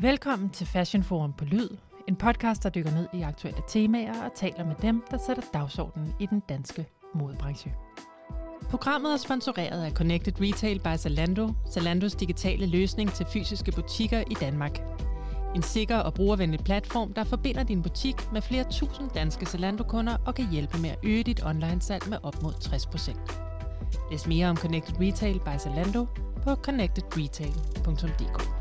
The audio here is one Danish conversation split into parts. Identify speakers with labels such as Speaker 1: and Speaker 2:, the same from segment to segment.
Speaker 1: Velkommen til Fashion Forum på Lyd, en podcast, der dykker ned i aktuelle temaer og taler med dem, der sætter dagsordenen i den danske modebranche. Programmet er sponsoreret af Connected Retail by Zalando, Zalandos digitale løsning til fysiske butikker i Danmark. En sikker og brugervenlig platform, der forbinder din butik med flere tusind danske Zalando-kunder og kan hjælpe med at øge dit online-salg med op mod 60%. Læs mere om Connected Retail by Zalando på connectedretail.dk.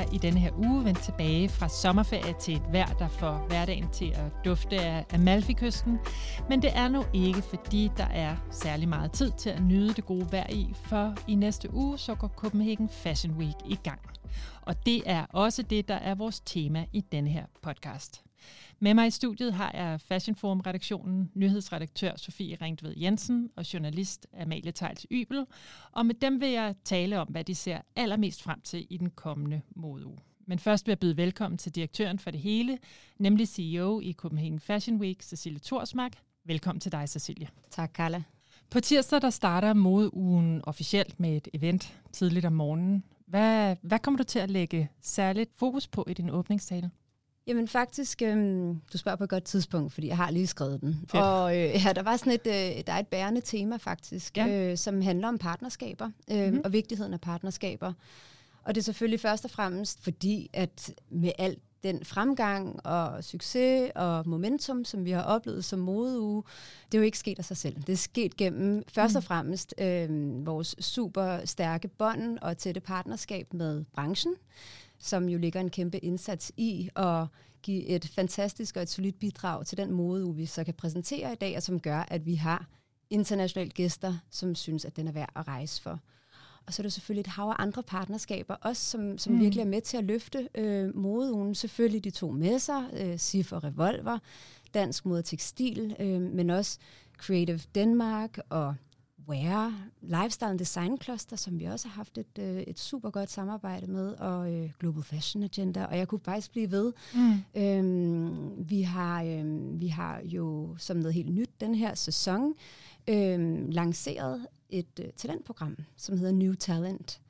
Speaker 1: er i denne her uge vendt tilbage fra sommerferie til et vejr, der får hverdagen til at dufte af Amalfi-kysten. Men det er nu ikke, fordi der er særlig meget tid til at nyde det gode vejr i, for i næste uge så går Copenhagen Fashion Week i gang. Og det er også det, der er vores tema i denne her podcast. Med mig i studiet har jeg Fashion Forum-redaktionen, nyhedsredaktør Sofie Ringtved Jensen og journalist Amalie Tejls Ybel. Og med dem vil jeg tale om, hvad de ser allermest frem til i den kommende modeuge. Men først vil jeg byde velkommen til direktøren for det hele, nemlig CEO i Copenhagen Fashion Week, Cecilie Torsmark. Velkommen til dig, Cecilie.
Speaker 2: Tak, Carla.
Speaker 1: På tirsdag der starter modeugen officielt med et event tidligt om morgenen. Hvad, hvad kommer du til at lægge særligt fokus på i din åbningstale?
Speaker 2: Jamen faktisk, øhm, du spørger på et godt tidspunkt, fordi jeg har lige skrevet den. Fedt. Og øh, ja, der var sådan et, øh, der er et bærende tema faktisk, ja. øh, som handler om partnerskaber øh, mm-hmm. og vigtigheden af partnerskaber. Og det er selvfølgelig først og fremmest fordi, at med alt den fremgang og succes og momentum, som vi har oplevet som modeuge, det er jo ikke sket af sig selv. Det er sket gennem først og mm. fremmest øh, vores super stærke bånd og tætte partnerskab med branchen som jo ligger en kæmpe indsats i at give et fantastisk og et solidt bidrag til den mode, vi så kan præsentere i dag, og som gør, at vi har internationale gæster, som synes, at den er værd at rejse for. Og så er der selvfølgelig et hav af andre partnerskaber, også som, som mm. virkelig er med til at løfte øh, modeugen. Selvfølgelig de to messer, øh, SIF og Revolver, Dansk Mode og Tekstil, øh, men også Creative Denmark og Wear, Lifestyle Design Cluster, som vi også har haft et, øh, et super godt samarbejde med, og øh, Global Fashion Agenda, og jeg kunne faktisk blive ved. Mm. Øhm, vi, har, øh, vi har jo som noget helt nyt den her sæson øh, lanceret et øh, talentprogram, som hedder New Talent.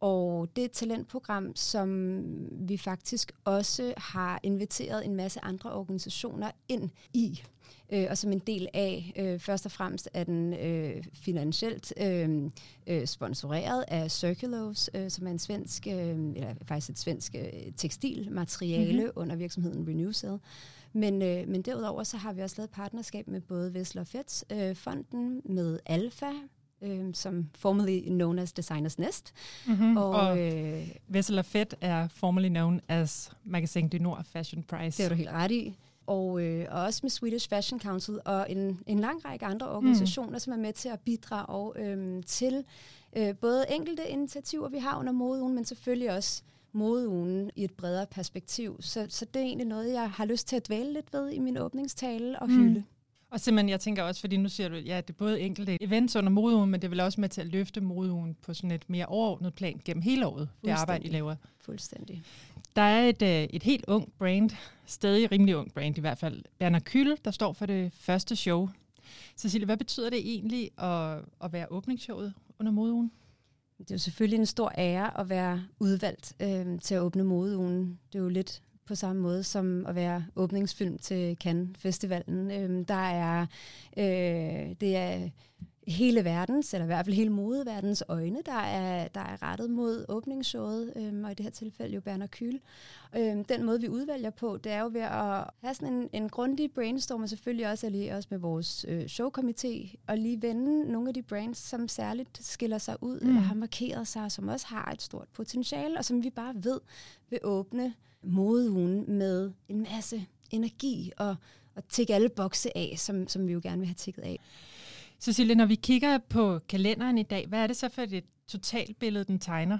Speaker 2: Og det er et talentprogram, som vi faktisk også har inviteret en masse andre organisationer ind i øh, og som en del af, øh, først og fremmest er den øh, finansielt øh, øh, sponsoreret af Circulos, øh, som er en svensk, øh, eller faktisk et svensk øh, tekstilmateriale mm-hmm. under virksomheden Renewcell. Men, øh, men derudover så har vi også lavet partnerskab med både Vessler Feds øh, fonden, med Alfa, øh, som formerly known as Designers Nest.
Speaker 1: Mm-hmm. Og, og øh, Vessel Fed er formerly known as Magasin du Nord Fashion Prize.
Speaker 2: Det er du helt ret i og, øh, og også med Swedish Fashion Council og en, en lang række andre organisationer, mm. som er med til at bidrage øh, til øh, både enkelte initiativer, vi har under modeugen, men selvfølgelig også modeugen i et bredere perspektiv. Så, så det er egentlig noget, jeg har lyst til at dvæle lidt ved i min åbningstale og mm.
Speaker 1: Og simpelthen, jeg tænker også, fordi nu siger du, ja, det er både enkelte events under modeugen, men det er vel også med til at løfte modeugen på sådan et mere overordnet plan gennem hele året, det arbejde, I laver.
Speaker 2: Fuldstændig.
Speaker 1: Der er et, øh, et helt ung brand, stadig rimelig ung brand i hvert fald, Berner Kyl, der står for det første show. Cecilie, hvad betyder det egentlig at, at være åbningsshowet under modeugen?
Speaker 2: Det er jo selvfølgelig en stor ære at være udvalgt øh, til at åbne modeugen. Det er jo lidt på samme måde som at være åbningsfilm til Cannes Festivalen. Øhm, der er, øh, det er hele verdens, eller i hvert fald hele modeverdens øjne, der er, der er rettet mod åbningsshowet, øhm, og i det her tilfælde jo Berner Kyl. Øhm, den måde, vi udvælger på, det er jo ved at have sådan en, en grundig brainstorm, og selvfølgelig også lige også med vores øh, showkomité, og lige vende nogle af de brands, som særligt skiller sig ud, mm. eller har markeret sig, som også har et stort potentiale, og som vi bare ved vil åbne modeugen med en masse energi og, og tække alle bokse af, som, som vi jo gerne vil have tækket af.
Speaker 1: Cecilie, når vi kigger på kalenderen i dag, hvad er det så for et totalbillede, den tegner?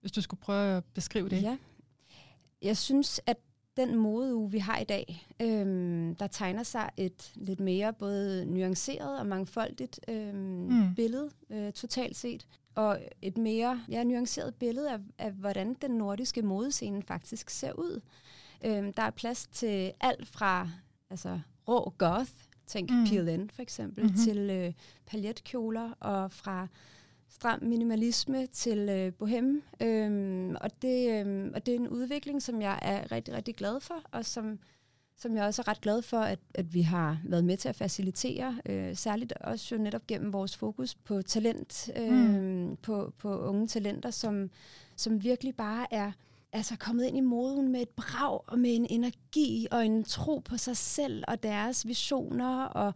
Speaker 1: Hvis du skulle prøve at beskrive det.
Speaker 2: Ja. Jeg synes, at den modeuge, vi har i dag, øhm, der tegner sig et lidt mere både nuanceret og mangfoldigt øhm, mm. billede, øh, totalt set. og et mere ja, nuanceret billede af, af, hvordan den nordiske modescene faktisk ser ud. Øhm, der er plads til alt fra altså, rå goth, tænk mm. PLN for eksempel, mm-hmm. til øh, paljetkjoler, og fra stram minimalisme til øh, bohem. Øhm, og, det, øh, og det er en udvikling, som jeg er rigtig, rigtig glad for, og som, som jeg også er ret glad for, at, at vi har været med til at facilitere, øh, særligt også jo netop gennem vores fokus på talent, øh, mm. på, på unge talenter, som, som virkelig bare er altså kommet ind i moden med et brag og med en energi og en tro på sig selv og deres visioner og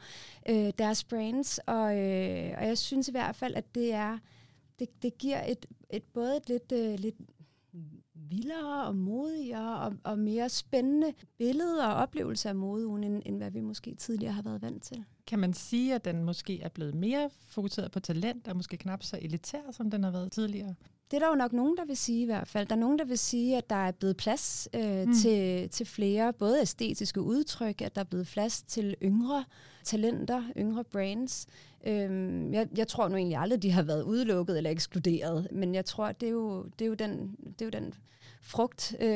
Speaker 2: øh, deres brands. Og, øh, og jeg synes i hvert fald, at det er det, det giver et, et både et lidt, øh, lidt vildere og modigere og, og mere spændende billede og oplevelse af modeugen, end, end hvad vi måske tidligere har været vant til.
Speaker 1: Kan man sige, at den måske er blevet mere fokuseret på talent, og måske knap så elitær, som den har været tidligere?
Speaker 2: Det er der jo nok nogen, der vil sige i hvert fald. Der er nogen, der vil sige, at der er blevet plads øh, mm. til, til flere, både æstetiske udtryk, at der er blevet plads til yngre talenter, yngre brands. Øhm, jeg, jeg tror nu egentlig aldrig, de har været udelukket eller ekskluderet, men jeg tror, det er jo, det er jo, den, det er jo den frugt, øh,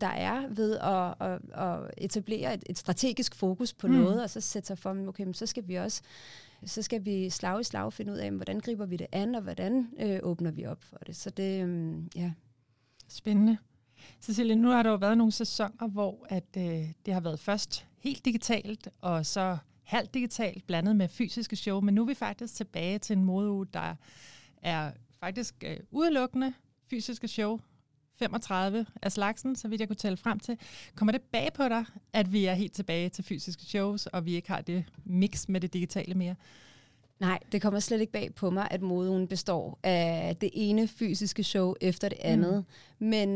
Speaker 2: der er ved at, at, at etablere et, et strategisk fokus på mm. noget, og så sætte sig for, okay, så skal vi også så skal vi slag i slag finde ud af, hvordan griber vi det an, og hvordan øh, åbner vi op for det. Så det, øh, ja.
Speaker 1: Spændende. Cecilie, nu har der jo været nogle sæsoner, hvor at, øh, det har været først helt digitalt, og så halvt digitalt blandet med fysiske show, men nu er vi faktisk tilbage til en modeuge, der er faktisk øh, udelukkende fysiske show, 35 af slagsen, så vidt jeg kunne tælle frem til. Kommer det bag på dig, at vi er helt tilbage til fysiske shows, og vi ikke har det mix med det digitale mere?
Speaker 2: Nej, det kommer slet ikke bag på mig, at moden består af det ene fysiske show efter det andet. Mm. Men,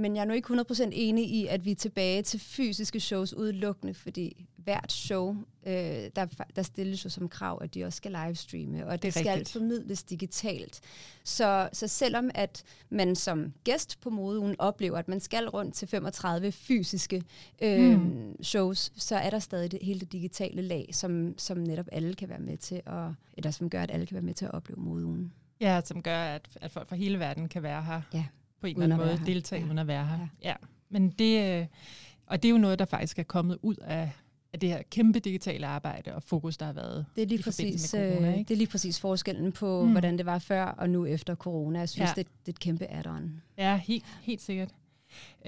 Speaker 2: men jeg er nu ikke 100% enig i, at vi er tilbage til fysiske shows udelukkende, fordi hvert show, øh, der, der stilles jo som krav, at de også skal livestreame, og det, det skal rigtigt. formidles digitalt. Så, så selvom at man som gæst på modeugen oplever, at man skal rundt til 35 fysiske øh, mm. shows, så er der stadig det, hele det digitale lag, som, som netop alle kan være med til at, eller som gør, at alle kan være med til at opleve modeugen.
Speaker 1: Ja, som gør, at, at folk fra hele verden kan være her ja. på en eller anden måde, deltage ja. uden at være her. Ja. ja. Men det, øh, og det er jo noget, der faktisk er kommet ud af af det her kæmpe digitale arbejde og fokus, der har været
Speaker 2: det er lige
Speaker 1: i
Speaker 2: præcis,
Speaker 1: med corona.
Speaker 2: Øh, ikke? Det er lige præcis forskellen på, mm. hvordan det var før og nu efter corona. Jeg synes, ja. det, det er et kæmpe add-on.
Speaker 1: Ja, helt, helt sikkert.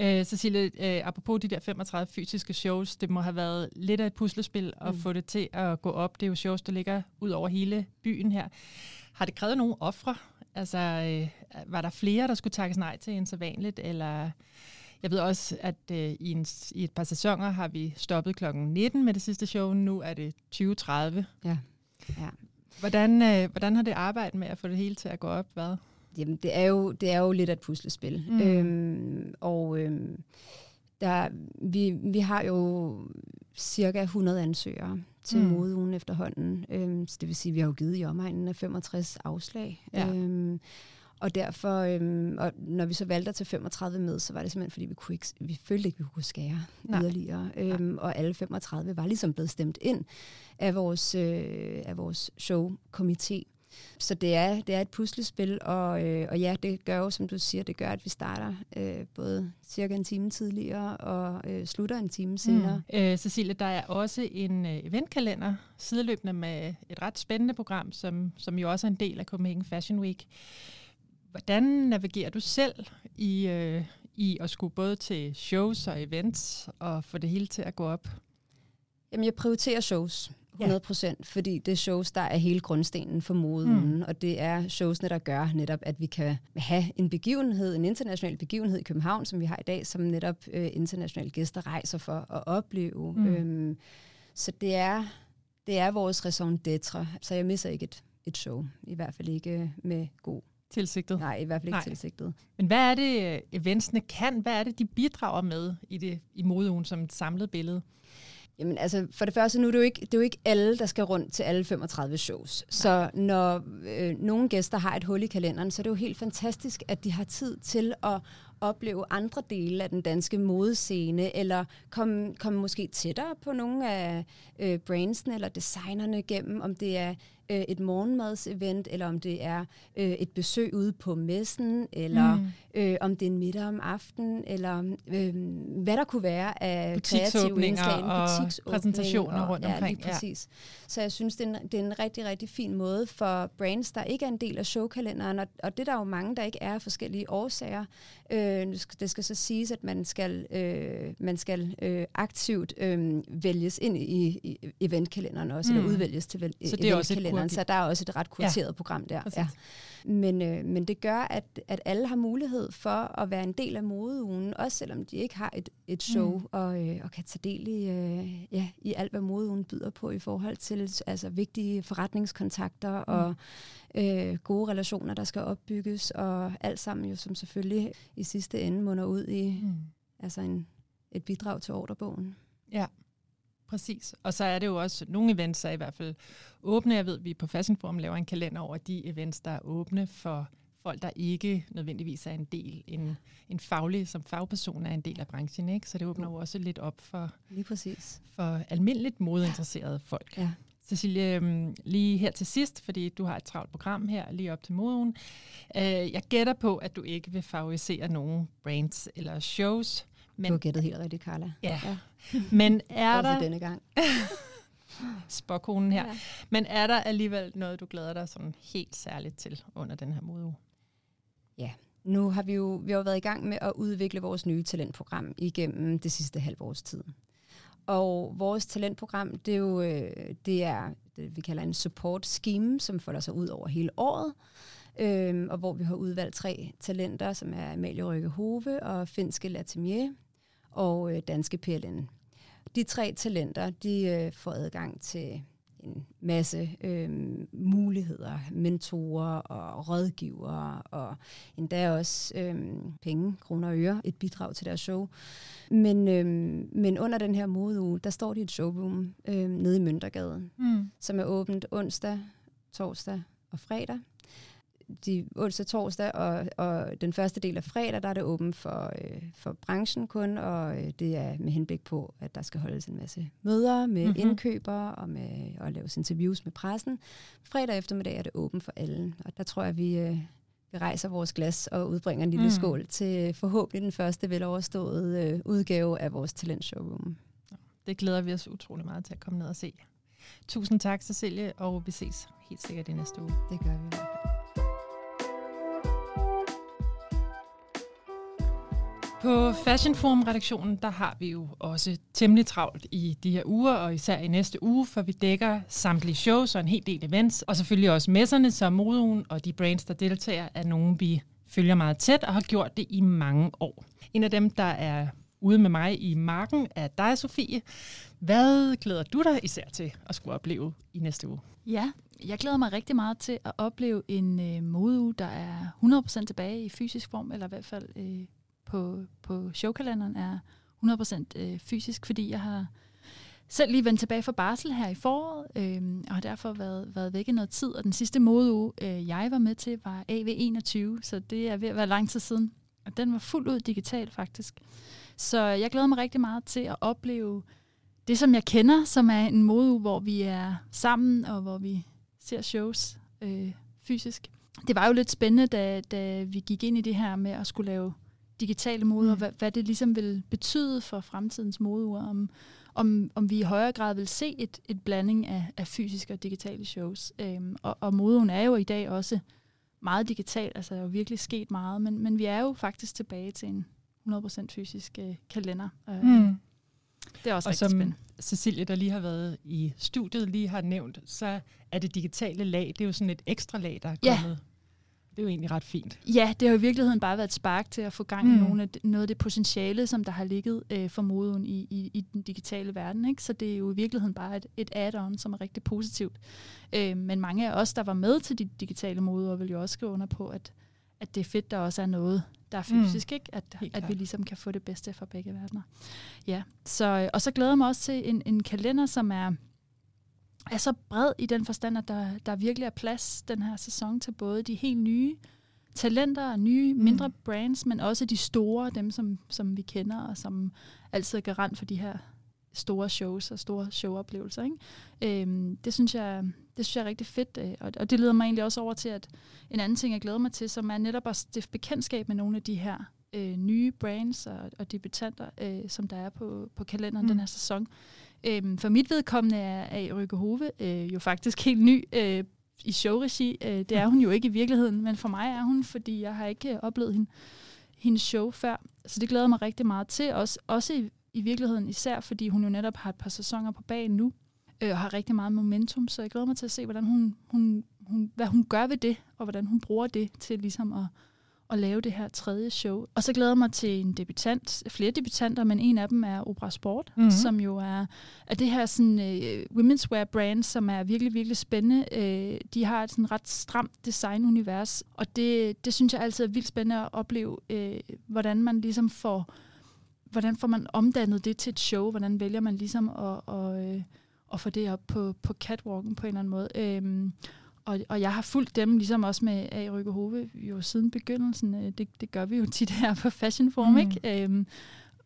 Speaker 1: Uh, Cecilie, uh, apropos de der 35 fysiske shows, det må have været lidt af et puslespil at mm. få det til at gå op. Det er jo shows, der ligger ud over hele byen her. Har det krævet nogle ofre? Altså, uh, var der flere, der skulle takkes nej til end så vanligt, eller jeg ved også, at øh, i, en, i et par sæsoner har vi stoppet klokken 19 med det sidste show. Nu er det 20.30. Ja. ja. Hvordan, øh, hvordan har det arbejdet med at få det hele til at gå op? Hvad?
Speaker 2: Jamen, det er jo, det er jo lidt af et puslespil. Mm. Øhm, og øhm, der, vi, vi har jo cirka 100 ansøgere til mm. modeugen efterhånden. Øhm, så det vil sige, at vi har jo givet i omegnen af 65 afslag. Ja. Øhm, og derfor, øhm, og når vi så valgte at tage 35 med, så var det simpelthen, fordi vi, kunne ikke, vi følte ikke, vi kunne skære Nej. yderligere. Øhm, og alle 35 var ligesom blevet stemt ind af vores, øh, af vores show-komité. Så det er, det er et puslespil, og, øh, og ja, det gør jo, som du siger, det gør, at vi starter øh, både cirka en time tidligere og øh, slutter en time senere.
Speaker 1: Mm. Øh, Cecilie, der er også en øh, eventkalender sideløbende med et ret spændende program, som, som jo også er en del af Copenhagen Fashion Week. Hvordan navigerer du selv i, øh, i at skulle både til shows og events og få det hele til at gå op?
Speaker 2: Jamen, jeg prioriterer shows. 100 procent, ja. fordi det er shows, der er hele grundstenen for moden, mm. og det er showsene, der gør netop, at vi kan have en begivenhed, en international begivenhed i København, som vi har i dag, som netop øh, internationale gæster rejser for at opleve. Mm. Øhm, så det er, det er vores raison d'être, så jeg misser ikke et, et show, i hvert fald ikke med god
Speaker 1: tilsigtet.
Speaker 2: Nej, i hvert fald ikke Nej. tilsigtet.
Speaker 1: Men hvad er det, eventsene kan? Hvad er det, de bidrager med i, det, i modeugen som et samlet billede?
Speaker 2: Jamen altså, for det første, nu er det jo ikke, det er jo ikke alle, der skal rundt til alle 35 shows. Så når øh, nogle gæster har et hul i kalenderen, så er det jo helt fantastisk, at de har tid til at opleve andre dele af den danske modescene, eller komme kom måske tættere på nogle af øh, brandsene eller designerne gennem, om det er øh, et morgenmadsevent, eller om det er øh, et besøg ude på messen, eller mm. øh, om det er en middag om aftenen, eller øh, hvad der kunne være af kreative indslag,
Speaker 1: og præsentationer og, rundt omkring.
Speaker 2: Ja, lige præcis. Ja. Så jeg synes, det er, en, det er en rigtig, rigtig fin måde for brands, der ikke er en del af showkalenderen, og, og det er der jo mange, der ikke er af forskellige årsager. Øh, det skal så siges, at man skal, øh, man skal øh, aktivt øh, vælges ind i, i eventkalenderen også, mm. eller udvælges til så det er også et kalenderen, så der er også et ret kurateret ja. program der. Ja. Men, øh, men det gør, at, at alle har mulighed for at være en del af modeugen, også selvom de ikke har et, et show mm. og, øh, og kan tage del i, øh, ja, i alt, hvad modeugen byder på i forhold til altså, vigtige forretningskontakter mm. og øh, gode relationer, der skal opbygges, og alt sammen jo som selvfølgelig i sidste ende munder ud i mm. altså en, et bidrag til ordrebogen.
Speaker 1: Ja. Præcis. Og så er det jo også, nogle events er i hvert fald åbne. Jeg ved, at vi på Fashion Forum laver en kalender over de events, der er åbne for folk, der ikke nødvendigvis er en del, en, en faglig, som fagperson er en del af branchen. Ikke? Så det åbner jo også lidt op for,
Speaker 2: lige præcis.
Speaker 1: for almindeligt modeinteresserede folk. Ja. Cecilie, øhm, lige her til sidst, fordi du har et travlt program her lige op til moden. Øh, jeg gætter på, at du ikke vil favorisere nogen brands eller shows,
Speaker 2: men, du har gættet helt rigtigt, Carla.
Speaker 1: Ja. ja. Men er
Speaker 2: Også
Speaker 1: der...
Speaker 2: denne gang.
Speaker 1: Spåkonen her. Ja. Men er der alligevel noget, du glæder dig sådan helt særligt til under den her modeuge?
Speaker 2: Ja, nu har vi jo, vi har været i gang med at udvikle vores nye talentprogram igennem det sidste halve års tid. Og vores talentprogram, det er jo øh, det er det, vi kalder en support scheme, som folder sig ud over hele året. Øhm, og hvor vi har udvalgt tre talenter, som er Amalie Røkke Hove og Finske Latimier og øh, danske PLN. De tre talenter, de øh, får adgang til en masse øh, muligheder, mentorer og rådgivere, og endda også øh, penge, kroner og øre, et bidrag til deres show. Men, øh, men under den her modeuge, der står de et showroom øh, nede i Møntergade, mm. som er åbent onsdag, torsdag og fredag de onsdag, torsdag og, og den første del af fredag, der er det åbent for, øh, for branchen kun, og øh, det er med henblik på, at der skal holdes en masse møder med mm-hmm. indkøbere og med at laves interviews med pressen. Fredag eftermiddag er det åbent for alle, og der tror jeg, vi, øh, vi rejser vores glas og udbringer en lille mm. skål til forhåbentlig den første veloverståede øh, udgave af vores talentshowroom.
Speaker 1: Det glæder vi os utrolig meget til at komme ned og se. Tusind tak, Cecilie, og vi ses helt sikkert i næste uge.
Speaker 2: Det gør vi.
Speaker 1: På Fashion Forum-redaktionen, der har vi jo også temmelig travlt i de her uger, og især i næste uge, for vi dækker samtlige shows og en hel del events, og selvfølgelig også messerne, som moden og de brands, der deltager, er nogen, vi følger meget tæt og har gjort det i mange år. En af dem, der er ude med mig i marken, er dig, Sofie. Hvad glæder du dig især til at skulle opleve i næste uge?
Speaker 3: Ja, jeg glæder mig rigtig meget til at opleve en øh, modeuge, der er 100% tilbage i fysisk form, eller i hvert fald øh, på, på showkalenderen er 100% øh, fysisk, fordi jeg har selv lige vendt tilbage fra barsel her i foråret, øh, og har derfor været, været væk i noget tid. Og den sidste modeuge, øh, jeg var med til, var AV21, så det er ved at være lang tid siden. Og den var fuldt ud digital faktisk. Så jeg glæder mig rigtig meget til at opleve det, som jeg kender, som er en modeuge, hvor vi er sammen, og hvor vi ser shows øh, fysisk. Det var jo lidt spændende, da, da vi gik ind i det her med at skulle lave digitale mode, mm. og hvad, hvad det ligesom vil betyde for fremtidens modeure, om, om, om vi i højere grad vil se et, et blanding af, af fysiske og digitale shows. Øhm, og, og modeugen er jo i dag også meget digital, altså der er jo virkelig sket meget, men, men vi er jo faktisk tilbage til en 100% fysisk øh, kalender. Øh, mm. Det er også og rigtig som spændende.
Speaker 1: Cecilie, der lige har været i studiet, lige har nævnt, så er det digitale lag, det er jo sådan et ekstra lag, der er kommet. Ja det er jo egentlig ret fint.
Speaker 3: Ja, det har i virkeligheden bare været et spark til at få gang i mm. nogle af det, noget af det potentiale, som der har ligget øh, for moden i, i, i den digitale verden. Ikke? Så det er jo i virkeligheden bare et, et add-on, som er rigtig positivt. Øh, men mange af os, der var med til de digitale moder, vil jo også skrive under på, at, at det er fedt, der også er noget, der er mm. fysisk, mm. ikke? At, at vi ligesom kan få det bedste fra begge verdener. Ja, så, og så glæder jeg mig også til en, en kalender, som er er så bred i den forstand, at der, der virkelig er plads den her sæson til både de helt nye talenter og nye, mindre mm. brands, men også de store, dem som, som vi kender, og som altid er garant for de her store shows og store showoplevelser. Ikke? Øhm, det, synes jeg, det synes jeg er rigtig fedt, øh, og, og det leder mig egentlig også over til, at en anden ting, jeg glæder mig til, som er netop at stifte bekendtskab med nogle af de her øh, nye brands og, og debutanter, øh, som der er på, på kalenderen mm. den her sæson. Øhm, for mit vedkommende er, er Rykke Hove øh, jo faktisk helt ny øh, i showregi. Øh, det er hun jo ikke i virkeligheden, men for mig er hun, fordi jeg har ikke øh, oplevet hende, hendes show før. Så det glæder mig rigtig meget til, også, også i, i virkeligheden især, fordi hun jo netop har et par sæsoner på bagen nu, øh, og har rigtig meget momentum, så jeg glæder mig til at se, hvordan hun, hun, hun, hvad hun gør ved det, og hvordan hun bruger det til ligesom at, at lave det her tredje show. Og så glæder jeg mig til en debutant, flere debutanter, men en af dem er Opera Sport, mm-hmm. som jo er, er det her sådan, uh, women's wear brand, som er virkelig, virkelig spændende. Uh, de har et sådan ret stramt designunivers, og det, det synes jeg altid er vildt spændende at opleve, uh, hvordan man ligesom får hvordan får man omdannet det til et show? Hvordan vælger man ligesom at, at, at, at få det op på, på catwalken på en eller anden måde? Øhm, og, og jeg har fulgt dem, ligesom også med A. Rykke Hove, jo siden begyndelsen. Øh, det, det gør vi jo tit her på Fashion Forum, mm. ikke? Øhm,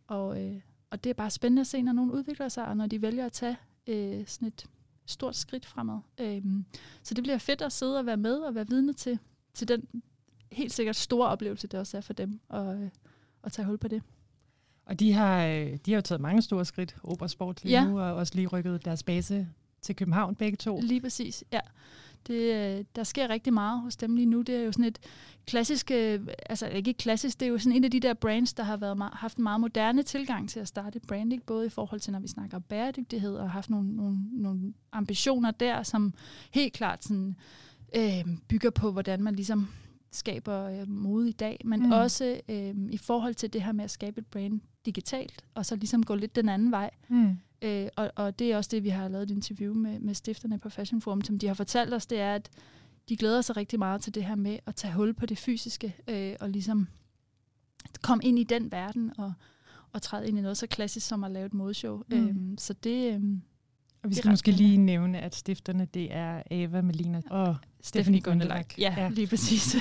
Speaker 3: og, øh, og det er bare spændende at se, når nogen udvikler sig, og når de vælger at tage øh, sådan et stort skridt fremad. Øhm, så det bliver fedt at sidde og være med og være vidne til, til den helt sikkert store oplevelse, det også er for dem at, øh, at tage hul på det.
Speaker 1: Og de har, øh, de har jo taget mange store skridt, Obersport lige ja. nu, og også lige rykket deres base til København begge to.
Speaker 3: Lige præcis, ja. Det, øh, der sker rigtig meget hos dem lige nu. Det er jo sådan et klassisk, øh, altså ikke klassisk, det er jo sådan en af de der brands, der har været, haft en meget moderne tilgang til at starte branding, både i forhold til, når vi snakker bæredygtighed, og haft nogle, nogle, nogle ambitioner der, som helt klart sådan, øh, bygger på, hvordan man ligesom skaber øh, mode i dag, men mm. også øh, i forhold til det her med at skabe et brand digitalt, og så ligesom gå lidt den anden vej. Mm. Øh, og, og det er også det, vi har lavet et interview med, med stifterne på Fashion Forum, som de har fortalt os, det er, at de glæder sig rigtig meget til det her med at tage hul på det fysiske, øh, og ligesom komme ind i den verden, og, og træde ind i noget så klassisk som at lave et modeshow. Mm. Øh, så det... Øh,
Speaker 1: og vi skal måske lige nævne, at stifterne det er Ava Melina og Stephanie Gundelak.
Speaker 3: Ja, ja, lige præcis.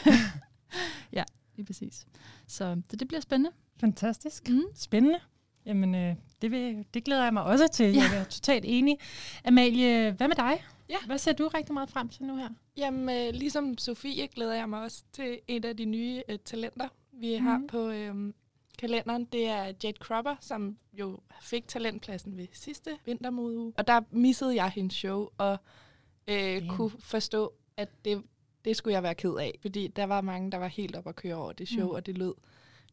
Speaker 3: ja, lige præcis. Så, så det bliver spændende.
Speaker 1: Fantastisk. Mm. Spændende. Jamen, øh, det, vil, det glæder jeg mig også til. Ja. Jeg er totalt enig. Amalie, hvad med dig? Ja. Hvad ser du rigtig meget frem til nu her?
Speaker 4: Jamen, øh, ligesom Sofie glæder jeg mig også til et af de nye øh, talenter, vi mm. har på øh, kalenderen. Det er Jade Cropper, som jo fik talentpladsen ved sidste vintermode. Og der missede jeg hendes show, og øh, kunne forstå, at det, det skulle jeg være ked af. Fordi der var mange, der var helt op at køre over det show, mm. og det lød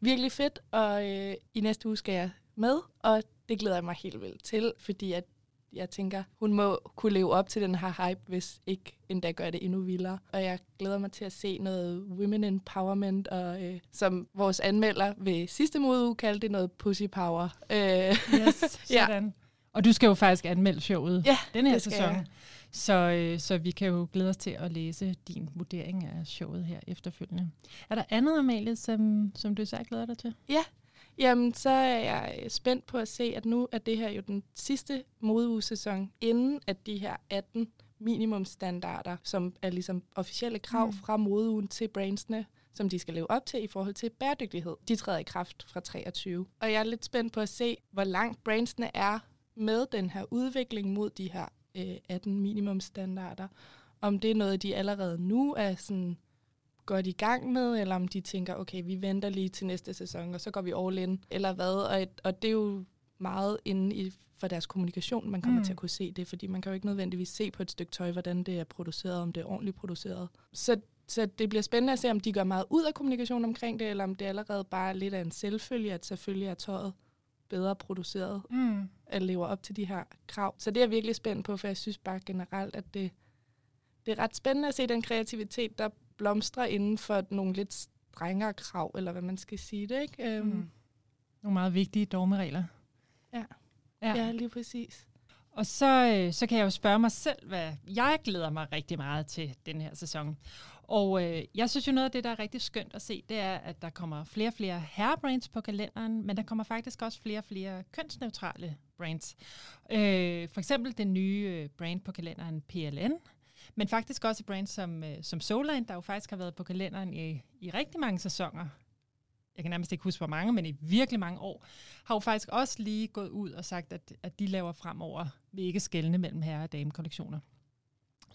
Speaker 4: virkelig fedt. Og øh, i næste uge skal jeg med, og det glæder jeg mig helt vildt til, fordi at jeg tænker, hun må kunne leve op til den her hype, hvis ikke endda gør det endnu vildere. Og jeg glæder mig til at se noget women empowerment, og øh, som vores anmelder ved sidste modeuge kaldte det noget pussy power.
Speaker 1: Øh, yes, sådan. ja. Og du skal jo faktisk anmelde showet ja, den her sæson. Jeg. Så, øh, så vi kan jo glæde os til at læse din vurdering af showet her efterfølgende. Er der andet, Amalie, som, som du så glæder dig til?
Speaker 4: Ja, Jamen, så er jeg spændt på at se, at nu er det her jo den sidste modeugesæson, inden at de her 18 minimumstandarder, som er ligesom officielle krav mm. fra modeugen til brandsene, som de skal leve op til i forhold til bæredygtighed. De træder i kraft fra 23. Og jeg er lidt spændt på at se, hvor langt brandsene er med den her udvikling mod de her øh, 18 minimumstandarder. Om det er noget, de allerede nu er sådan godt i gang med, eller om de tænker, okay, vi venter lige til næste sæson, og så går vi all in, eller hvad. Og, og det er jo meget inde i for deres kommunikation, man kommer mm. til at kunne se det, fordi man kan jo ikke nødvendigvis se på et stykke tøj, hvordan det er produceret, om det er ordentligt produceret. Så, så det bliver spændende at se, om de gør meget ud af kommunikation omkring det, eller om det allerede bare er lidt af en selvfølge, at selvfølgelig er tøjet bedre produceret, mm. at leve op til de her krav. Så det er jeg virkelig spændt på, for jeg synes bare generelt, at det, det er ret spændende at se den kreativitet, der blomstrer inden for nogle lidt strengere krav, eller hvad man skal sige det, ikke? Um, mm.
Speaker 1: Nogle meget vigtige dogmeregler.
Speaker 4: Ja. ja, ja lige præcis.
Speaker 1: Og så, øh, så kan jeg jo spørge mig selv, hvad jeg glæder mig rigtig meget til den her sæson. Og øh, jeg synes jo noget af det, der er rigtig skønt at se, det er, at der kommer flere og flere herrebrands på kalenderen, men der kommer faktisk også flere og flere kønsneutrale brands. Øh, for eksempel den nye øh, brand på kalenderen PLN, men faktisk også et brand som, øh, som Soulline, der jo faktisk har været på kalenderen i, i rigtig mange sæsoner. Jeg kan nærmest ikke huske, hvor mange, men i virkelig mange år, har jo faktisk også lige gået ud og sagt, at, at de laver fremover, vi ikke skældne mellem herre- og damekollektioner.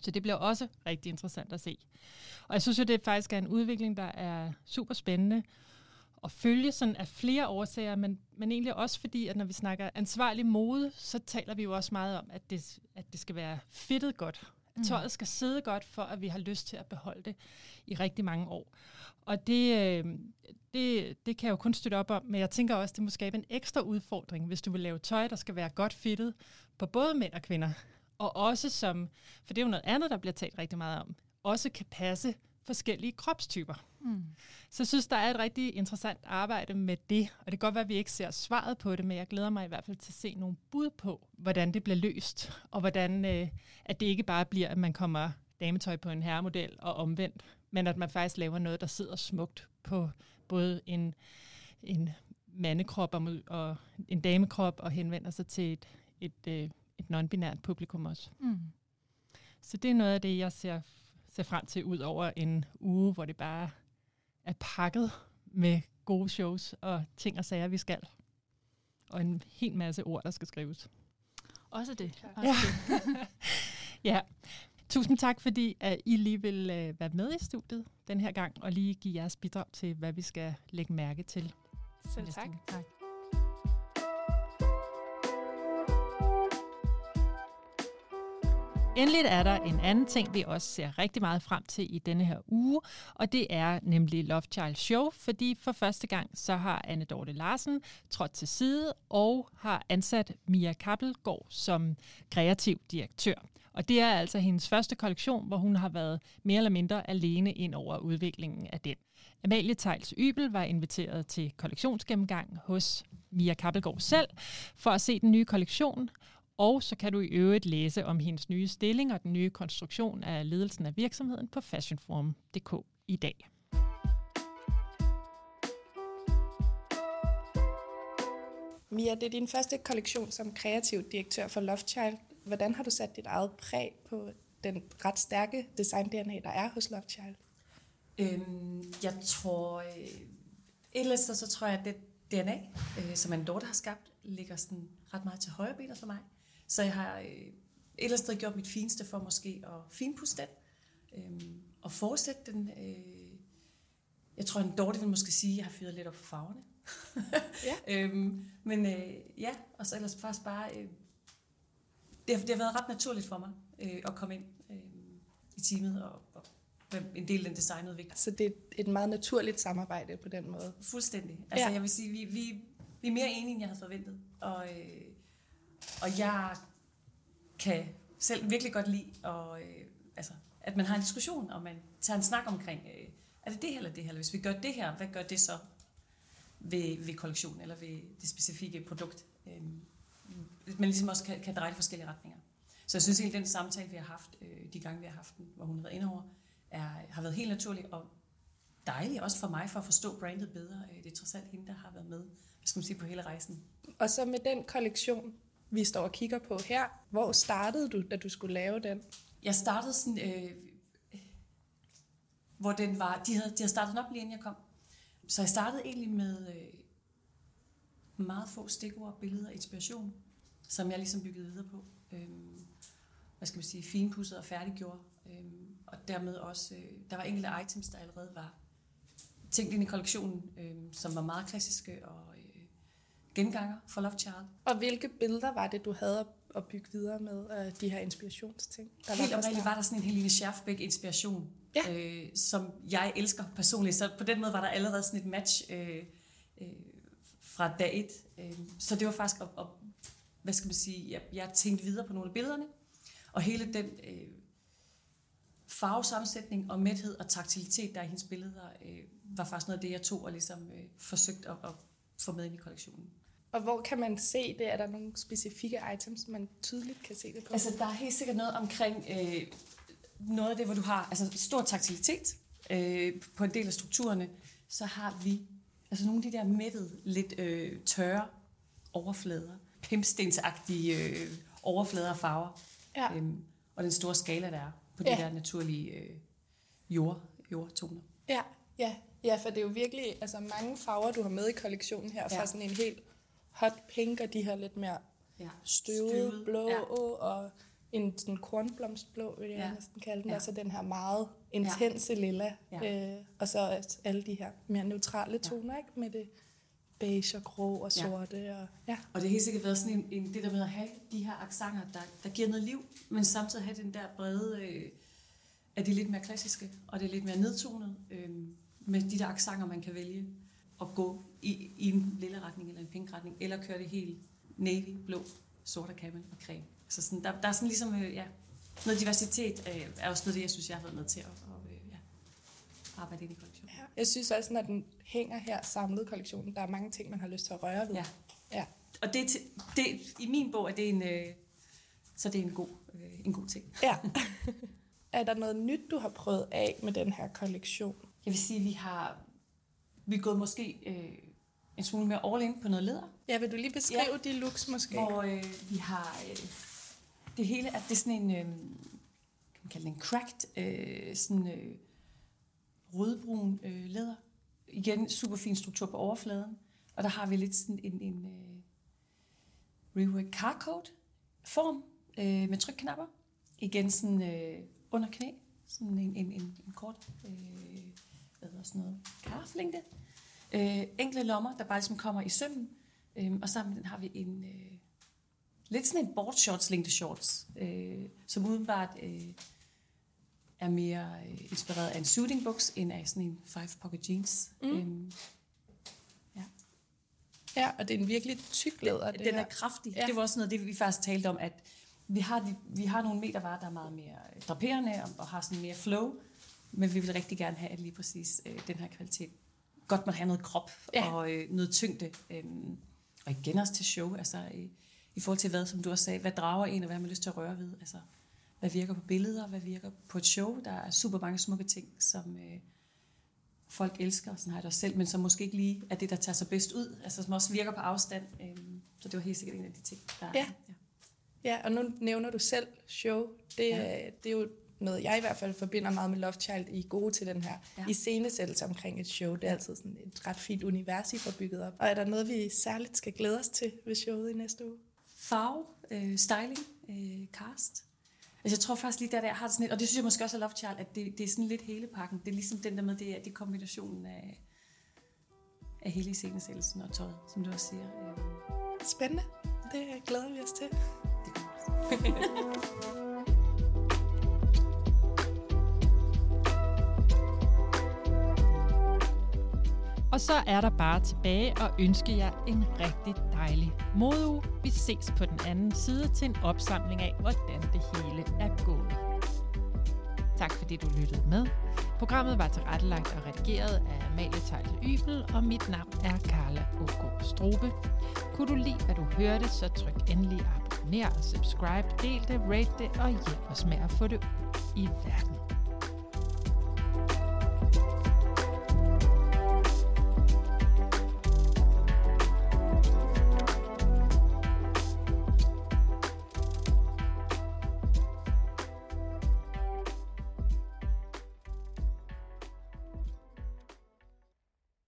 Speaker 1: Så det bliver også rigtig interessant at se. Og jeg synes jo, det faktisk er en udvikling, der er super spændende at følge sådan af flere årsager, men, men egentlig også fordi, at når vi snakker ansvarlig mode, så taler vi jo også meget om, at det, at det skal være fittet godt. Mm. tøjet skal sidde godt, for at vi har lyst til at beholde det i rigtig mange år. Og det, øh, det, det kan jeg jo kun støtte op om, men jeg tænker også, det må skabe en ekstra udfordring, hvis du vil lave tøj, der skal være godt fittet på både mænd og kvinder. Og også som, for det er jo noget andet, der bliver talt rigtig meget om, også kan passe forskellige kropstyper. Mm. Så jeg synes, der er et rigtig interessant arbejde med det, og det kan godt være, at vi ikke ser svaret på det, men jeg glæder mig i hvert fald til at se nogle bud på, hvordan det bliver løst, og hvordan øh, at det ikke bare bliver, at man kommer dametøj på en herremodel og omvendt, men at man faktisk laver noget, der sidder smukt på både en, en mandekrop og, og en damekrop og henvender sig til et, et, øh, et non-binært publikum også. Mm. Så det er noget af det, jeg ser, ser frem til, ud over en uge, hvor det bare er pakket med gode shows og ting og sager, vi skal. Og en hel masse ord, der skal skrives.
Speaker 3: Også det.
Speaker 1: Også ja. det. ja. Tusind tak, fordi at I lige vil uh, være med i studiet den her gang, og lige give jeres bidrag til, hvad vi skal lægge mærke til.
Speaker 4: Selv tak. tak.
Speaker 1: Endelig er der en anden ting, vi også ser rigtig meget frem til i denne her uge, og det er nemlig Love Child Show, fordi for første gang så har Anne Dorte Larsen trådt til side og har ansat Mia Kappelgaard som kreativ direktør. Og det er altså hendes første kollektion, hvor hun har været mere eller mindre alene ind over udviklingen af den. Amalie Tejls Ybel var inviteret til kollektionsgennemgang hos Mia Kappelgaard selv for at se den nye kollektion, og så kan du i øvrigt læse om hendes nye stilling og den nye konstruktion af ledelsen af virksomheden på fashionforum.dk i dag.
Speaker 4: Mia, det er din første kollektion som kreativ direktør for Lovechild. Hvordan har du sat dit eget præg på den ret stærke design-DNA, der er hos Lovechild?
Speaker 5: Øhm, jeg tror, øh, et eller andet så tror jeg, at det DNA, øh, som en daughter har skabt, ligger sådan ret meget til højre benet for mig. Så jeg har øh, et eller andet sted gjort mit fineste for måske at finpuste den, øh, og fortsætte den. Øh, jeg tror, en dårlig vil måske sige, at jeg har fyret lidt op for farverne. ja. øhm, men øh, ja, og så ellers faktisk bare... Øh, det, har, det har været ret naturligt for mig øh, at komme ind øh, i teamet og, og en del af den designudvikling.
Speaker 4: Så det er et meget naturligt samarbejde på den måde?
Speaker 5: Fuldstændig. Altså ja. jeg vil sige, vi, vi, vi er mere enige, end jeg havde forventet. Og, øh, og jeg kan selv virkelig godt lide, og, øh, altså, at man har en diskussion, og man tager en snak omkring, øh, er det det her eller det her, eller hvis vi gør det her, hvad gør det så ved, ved kollektionen, eller ved det specifikke produkt? Øh, man ligesom også kan, kan dreje i forskellige retninger. Så jeg synes egentlig, den samtale, vi har haft, øh, de gange vi har haft den, hvor hun har været inde over, er, har været helt naturlig og dejlig, også for mig, for at forstå brandet bedre. Øh, det er trods alt hende, der har været med, hvad skal man sige, på hele rejsen.
Speaker 4: Og så med den kollektion, vi står og kigger på her. Hvor startede du, da du skulle lave den?
Speaker 5: Jeg startede sådan, øh, hvor den var, de havde, de havde startet op lige inden jeg kom. Så jeg startede egentlig med øh, meget få stikord, billeder og inspiration, som jeg ligesom byggede videre på. Øh, hvad skal man sige, finpudset og færdiggjorde. Øh, og dermed også, øh, der var enkelte items, der allerede var tænkt ind i kollektionen, øh, som var meget klassiske og genganger for Love Child.
Speaker 4: Og hvilke billeder var det, du havde at bygge videre med, uh, de her inspirationsting?
Speaker 5: Der Helt oprindeligt var der sådan en Helene Scherfbeck inspiration, ja. øh, som jeg elsker personligt. Så på den måde var der allerede sådan et match øh, øh, fra dag et. Øh, så det var faktisk at, at hvad skal man sige, jeg, jeg tænkte videre på nogle af billederne, og hele den øh, farvesammensætning og mæthed og taktilitet, der er i hendes billeder, øh, var faktisk noget af det, jeg tog og ligesom øh, forsøgte at, at få med ind i kollektionen.
Speaker 4: Og hvor kan man se det? Er der nogle specifikke items, man tydeligt kan se det på?
Speaker 5: Altså, der er helt sikkert noget omkring øh, noget af det, hvor du har altså, stor taktilitet øh, på en del af strukturerne. Så har vi altså nogle af de der mættede, lidt øh, tørre overflader. Pimpstensagtige øh, overflader og farver. Ja. Øhm, og den store skala, der er. på de der naturlige øh, jord, jordtoner.
Speaker 4: Ja, ja, ja, for det er jo virkelig altså mange farver, du har med i kollektionen her, ja. fra sådan en helt hot pink og de her lidt mere ja. støvede, støvede blå ja. og en sådan kornblomstblå, vil jeg ja. næsten kalde den, ja. og så den her meget intense ja. lilla, ja. øh, og så alle de her mere neutrale toner, ja. ikke? med det beige og grå og sorte. Ja. Og, ja.
Speaker 5: og det har helt sikkert været sådan en, en, det der med at have de her aksanger, der, der giver noget liv, men samtidig have den der brede, øh, at det er lidt mere klassiske, og det er lidt mere nedtonet, øh, med de der aksanger, man kan vælge at gå i, i en lille retning eller en pink retning, eller køre det helt navy, blå, sort og camel og creme. Så sådan, der, der er sådan ligesom, øh, ja, noget diversitet øh, er også noget det, jeg synes, jeg har været med til at, og, øh, ja, arbejde ind i kollektionen. Ja.
Speaker 4: Jeg synes også, når den hænger her samlet kollektionen, der er mange ting, man har lyst til at røre ved.
Speaker 5: Ja. ja. Og det, det, i min bog er det en, øh, så det er en god, øh, en god ting.
Speaker 4: Ja. er der noget nyt, du har prøvet af med den her kollektion?
Speaker 5: Jeg vil sige, at vi har vi er gået måske øh, en smule mere all in på noget leder.
Speaker 4: Ja, vil du lige beskrive ja. de looks måske?
Speaker 5: Hvor øh, vi har øh, det hele, at det er sådan en, øh, kan man kalde det en cracked, øh, sådan øh, rødbrun øh, læder. Igen, super fin struktur på overfladen. Og der har vi lidt sådan en, en øh, rework carcode form øh, med trykknapper. Igen sådan øh, under knæ, sådan en, en, en, en kort øh, hvad hedder sådan noget, karflængde. Øh, enkle lommer, der bare ligesom kommer i sømmen. Øh, og sammen med den har vi en øh, lidt sådan en board shorts, længde shorts, øh, som udenbart øh, er mere øh, inspireret af en suiting buks, end af sådan en five pocket jeans. Mm. Øh,
Speaker 4: ja. ja, og det er en virkelig tyk læder.
Speaker 5: Den, den er kraftig. Ja. Det var også noget det, vi faktisk talte om, at vi har, de, vi har nogle metervarer, der er meget mere draperende og, og har sådan mere flow, men vi vil rigtig gerne have lige præcis øh, den her kvalitet godt må have noget krop ja. og øh, noget tyngde. Øhm, og igen også til show, altså i, i forhold til hvad, som du også sagde, hvad drager en, og hvad man har lyst til at røre ved. Altså, hvad virker på billeder, hvad virker på et show. Der er super mange smukke ting, som øh, folk elsker, sådan har jeg det også selv, men som måske ikke lige er det, der tager sig bedst ud, altså som også virker på afstand. Øhm, så det var helt sikkert en af de ting, der
Speaker 4: ja. ja. Ja, og nu nævner du selv show. Det, ja. det er jo noget, jeg i hvert fald forbinder meget med Love Child, I er gode til den her ja. iscenesættelse omkring et show. Det er altid sådan et ret fint univers, I får bygget op. Og er der noget, vi særligt skal glæde os til ved showet i næste uge?
Speaker 5: Farve, øh, styling, øh, cast. Altså jeg tror faktisk lige der, der har det sådan lidt, og det synes jeg måske også er Love Child, at det, det er sådan lidt hele pakken. Det er ligesom den der med, det er, det er kombinationen af, af hele iscenesættelsen og tøjet, som du også siger.
Speaker 4: Spændende. Det glæder vi os til. Det
Speaker 1: Og så er der bare tilbage og ønske jer en rigtig dejlig modeuge. Vi ses på den anden side til en opsamling af, hvordan det hele er gået. Tak fordi du lyttede med. Programmet var tilrettelagt og redigeret af Amalie Tejl Ybel, og mit navn er Carla Ågaard Strobe. Kunne du lide, hvad du hørte, så tryk endelig abonner subscribe, del det, rate det og hjælp os med at få det ud i verden.